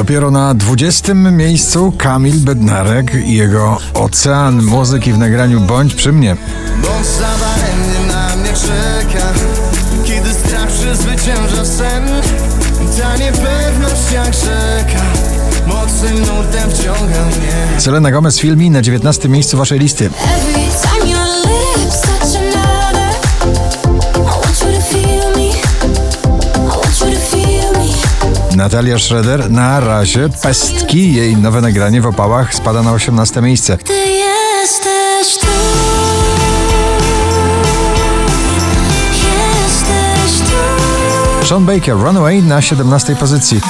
Dopiero na 20 miejscu Kamil Bednarek i jego Ocean muzyki w nagraniu Bądź przy mnie. Bądź za daremnie na mnie czeka Kiedy strach przezwycięża sen Ta niepewność jak rzeka Mocnym nurtem wciąga mnie Selena Gomez w filmie na 19 miejscu waszej listy. Natalia Schroeder na razie Pestki, jej nowe nagranie w opałach spada na 18 miejsce. Ty jesteś tu. Jesteś tu. Sean Baker Runaway na 17 pozycji.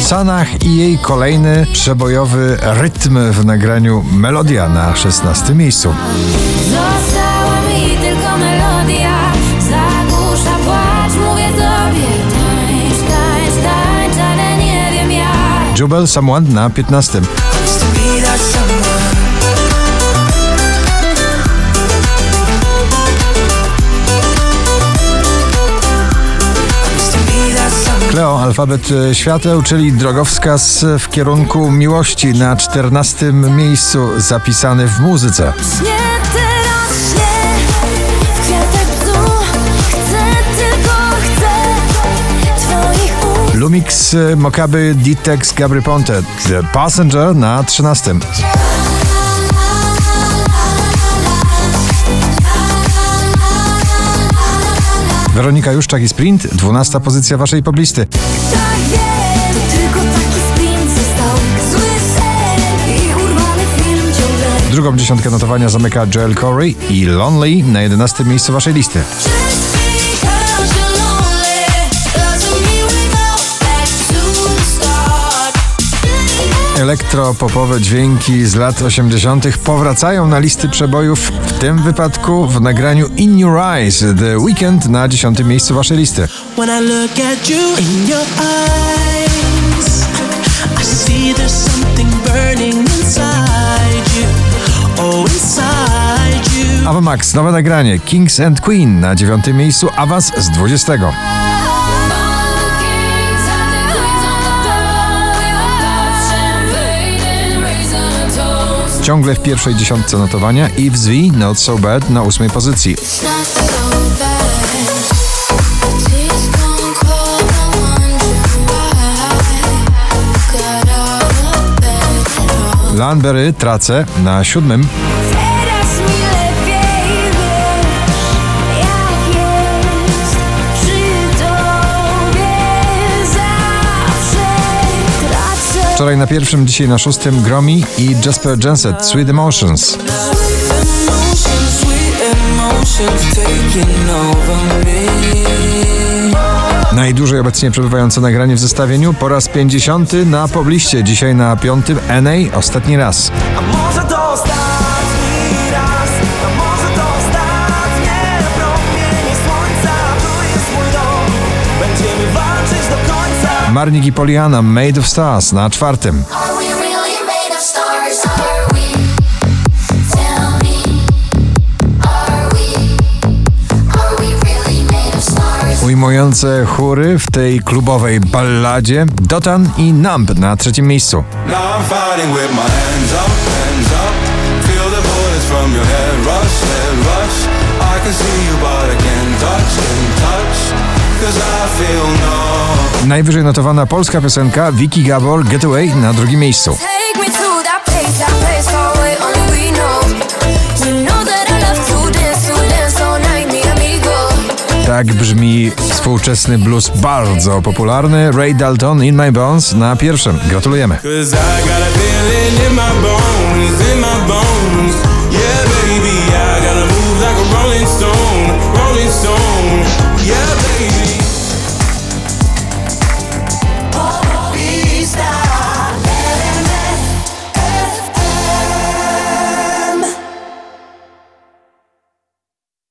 Sanach i jej kolejny przebojowy rytm w nagraniu Melodia na 16 miejscu. Jubel Someone na 15. Cleo, alfabet e, świateł, czyli drogowskaz w kierunku miłości na 14 miejscu zapisany w muzyce. Teraz Lumix, e, Mokaby, Ditex, Gabry Ponte. The Passenger na 13. Weronika Juszczak i Sprint, 12 pozycja waszej poblisty. Tak. Drugą dziesiątkę notowania zamyka Joel Corey i Lonely na 11 miejscu waszej listy. Elektropopowe dźwięki z lat 80. powracają na listy przebojów, w tym wypadku w nagraniu In Your Eyes The Weekend na 10 miejscu waszej listy. You. Oh. Ava Max, nowe nagranie Kings and Queen na 9 miejscu, awans z 20. Ciągle w pierwszej dziesiątce notowania Eve's V Not So Bad na 8 pozycji. Landberry tracę na siódmym. Wczoraj na pierwszym, dzisiaj na szóstym Gromi i Jasper Jenset Sweet Emotions. Najdłużej obecnie przebywające nagranie w zestawieniu po raz 50 na pobliście. Dzisiaj na piątym NA ostatni raz. Marnik i Poliana Made of Stars na czwartym. Ujmujące chóry w tej klubowej balladzie. Dotan i Numb na trzecim miejscu. Now I'm fighting with my hands up, hands up. Feel the bullets from your head rush, head rush. I can see you but I can't touch, can't touch. Cause I feel no Najwyżej notowana polska piosenka Vicky Gabor Getaway na drugim miejscu. Tak brzmi współczesny blues bardzo popularny Ray Dalton In My Bones na pierwszym. Gratulujemy.